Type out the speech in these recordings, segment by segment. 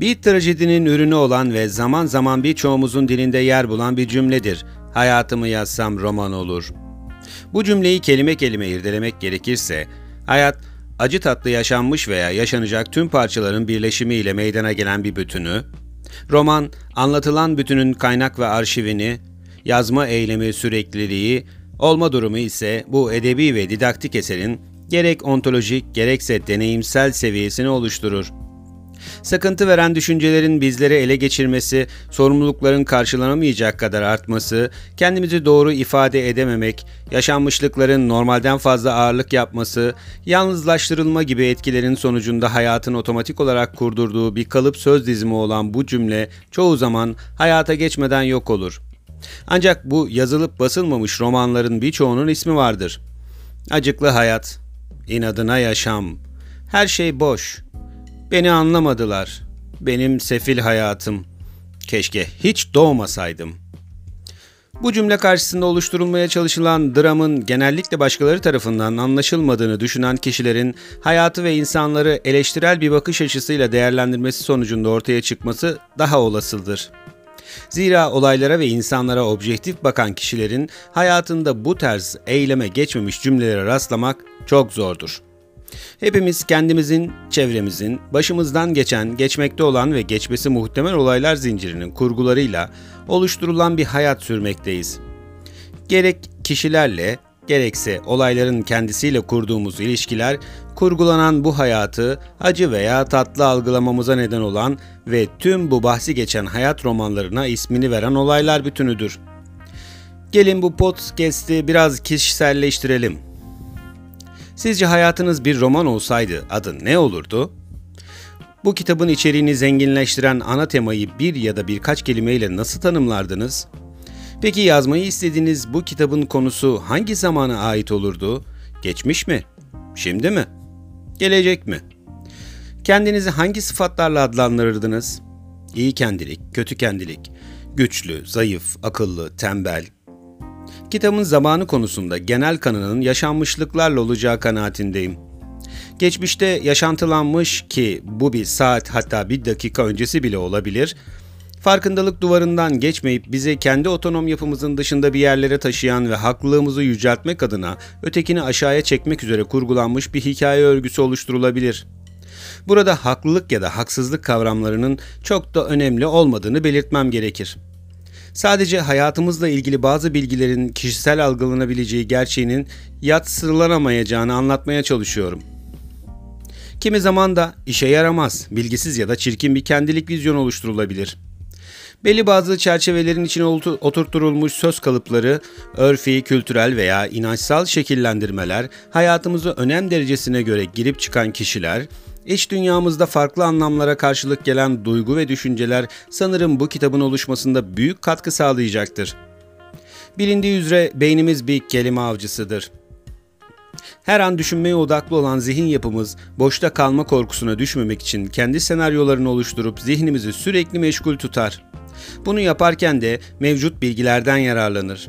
Bir trajedinin ürünü olan ve zaman zaman birçoğumuzun dilinde yer bulan bir cümledir. Hayatımı yazsam roman olur. Bu cümleyi kelime kelime irdelemek gerekirse, hayat acı tatlı yaşanmış veya yaşanacak tüm parçaların birleşimiyle meydana gelen bir bütünü, roman anlatılan bütünün kaynak ve arşivini, yazma eylemi sürekliliği, olma durumu ise bu edebi ve didaktik eserin gerek ontolojik gerekse deneyimsel seviyesini oluşturur. Sakıntı veren düşüncelerin bizleri ele geçirmesi, sorumlulukların karşılanamayacak kadar artması, kendimizi doğru ifade edememek, yaşanmışlıkların normalden fazla ağırlık yapması, yalnızlaştırılma gibi etkilerin sonucunda hayatın otomatik olarak kurdurduğu bir kalıp söz dizimi olan bu cümle çoğu zaman hayata geçmeden yok olur. Ancak bu yazılıp basılmamış romanların birçoğunun ismi vardır. Acıklı hayat, inadına yaşam, her şey boş, Beni anlamadılar. Benim sefil hayatım. Keşke hiç doğmasaydım. Bu cümle karşısında oluşturulmaya çalışılan dramın genellikle başkaları tarafından anlaşılmadığını düşünen kişilerin hayatı ve insanları eleştirel bir bakış açısıyla değerlendirmesi sonucunda ortaya çıkması daha olasıdır. Zira olaylara ve insanlara objektif bakan kişilerin hayatında bu tarz eyleme geçmemiş cümlelere rastlamak çok zordur. Hepimiz kendimizin, çevremizin, başımızdan geçen, geçmekte olan ve geçmesi muhtemel olaylar zincirinin kurgularıyla oluşturulan bir hayat sürmekteyiz. Gerek kişilerle, gerekse olayların kendisiyle kurduğumuz ilişkiler, kurgulanan bu hayatı acı veya tatlı algılamamıza neden olan ve tüm bu bahsi geçen hayat romanlarına ismini veren olaylar bütünüdür. Gelin bu podcast'i biraz kişiselleştirelim. Sizce hayatınız bir roman olsaydı adı ne olurdu? Bu kitabın içeriğini zenginleştiren ana temayı bir ya da birkaç kelimeyle nasıl tanımlardınız? Peki yazmayı istediğiniz bu kitabın konusu hangi zamana ait olurdu? Geçmiş mi? Şimdi mi? Gelecek mi? Kendinizi hangi sıfatlarla adlandırırdınız? İyi kendilik, kötü kendilik, güçlü, zayıf, akıllı, tembel, Kitabın zamanı konusunda genel kanının yaşanmışlıklarla olacağı kanaatindeyim. Geçmişte yaşantılanmış ki bu bir saat hatta bir dakika öncesi bile olabilir, farkındalık duvarından geçmeyip bizi kendi otonom yapımızın dışında bir yerlere taşıyan ve haklılığımızı yüceltmek adına ötekini aşağıya çekmek üzere kurgulanmış bir hikaye örgüsü oluşturulabilir. Burada haklılık ya da haksızlık kavramlarının çok da önemli olmadığını belirtmem gerekir. Sadece hayatımızla ilgili bazı bilgilerin kişisel algılanabileceği gerçeğinin yatsılanamayacağını anlatmaya çalışıyorum. Kimi zaman da işe yaramaz, bilgisiz ya da çirkin bir kendilik vizyon oluşturulabilir. Belli bazı çerçevelerin içine oturtulmuş söz kalıpları, örfi, kültürel veya inançsal şekillendirmeler, hayatımızı önem derecesine göre girip çıkan kişiler, İç dünyamızda farklı anlamlara karşılık gelen duygu ve düşünceler sanırım bu kitabın oluşmasında büyük katkı sağlayacaktır. Bilindiği üzere beynimiz bir kelime avcısıdır. Her an düşünmeye odaklı olan zihin yapımız boşta kalma korkusuna düşmemek için kendi senaryolarını oluşturup zihnimizi sürekli meşgul tutar. Bunu yaparken de mevcut bilgilerden yararlanır.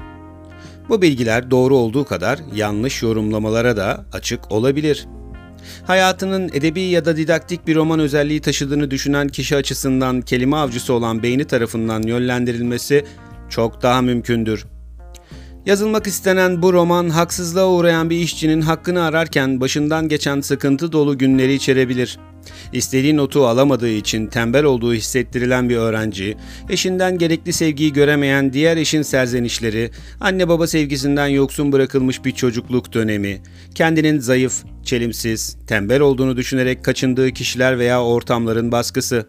Bu bilgiler doğru olduğu kadar yanlış yorumlamalara da açık olabilir.'' Hayatının edebi ya da didaktik bir roman özelliği taşıdığını düşünen kişi açısından kelime avcısı olan beyni tarafından yönlendirilmesi çok daha mümkündür. Yazılmak istenen bu roman haksızlığa uğrayan bir işçinin hakkını ararken başından geçen sıkıntı dolu günleri içerebilir. İstediği notu alamadığı için tembel olduğu hissettirilen bir öğrenci, eşinden gerekli sevgiyi göremeyen diğer eşin serzenişleri, anne baba sevgisinden yoksun bırakılmış bir çocukluk dönemi, kendinin zayıf, çelimsiz, tembel olduğunu düşünerek kaçındığı kişiler veya ortamların baskısı.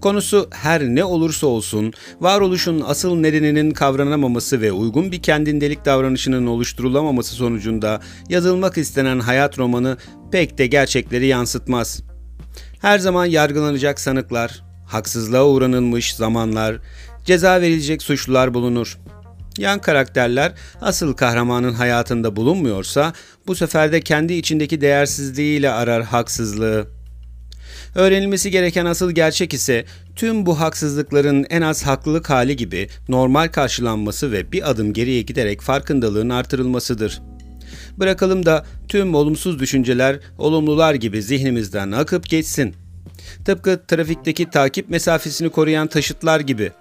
Konusu her ne olursa olsun varoluşun asıl nedeninin kavranamaması ve uygun bir kendindelik davranışının oluşturulamaması sonucunda yazılmak istenen hayat romanı pek de gerçekleri yansıtmaz. Her zaman yargılanacak sanıklar, haksızlığa uğranılmış zamanlar, ceza verilecek suçlular bulunur. Yan karakterler asıl kahramanın hayatında bulunmuyorsa bu sefer de kendi içindeki değersizliğiyle arar haksızlığı. Öğrenilmesi gereken asıl gerçek ise tüm bu haksızlıkların en az haklılık hali gibi normal karşılanması ve bir adım geriye giderek farkındalığın artırılmasıdır. Bırakalım da tüm olumsuz düşünceler olumlular gibi zihnimizden akıp geçsin. Tıpkı trafikteki takip mesafesini koruyan taşıtlar gibi.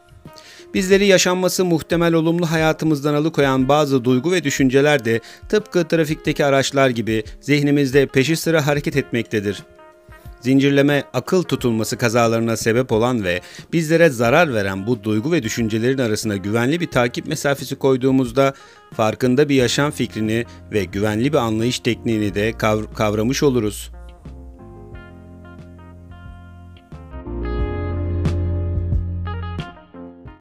Bizleri yaşanması muhtemel olumlu hayatımızdan alıkoyan bazı duygu ve düşünceler de tıpkı trafikteki araçlar gibi zihnimizde peşi sıra hareket etmektedir. Zincirleme akıl tutulması kazalarına sebep olan ve bizlere zarar veren bu duygu ve düşüncelerin arasına güvenli bir takip mesafesi koyduğumuzda farkında bir yaşam fikrini ve güvenli bir anlayış tekniğini de kav- kavramış oluruz.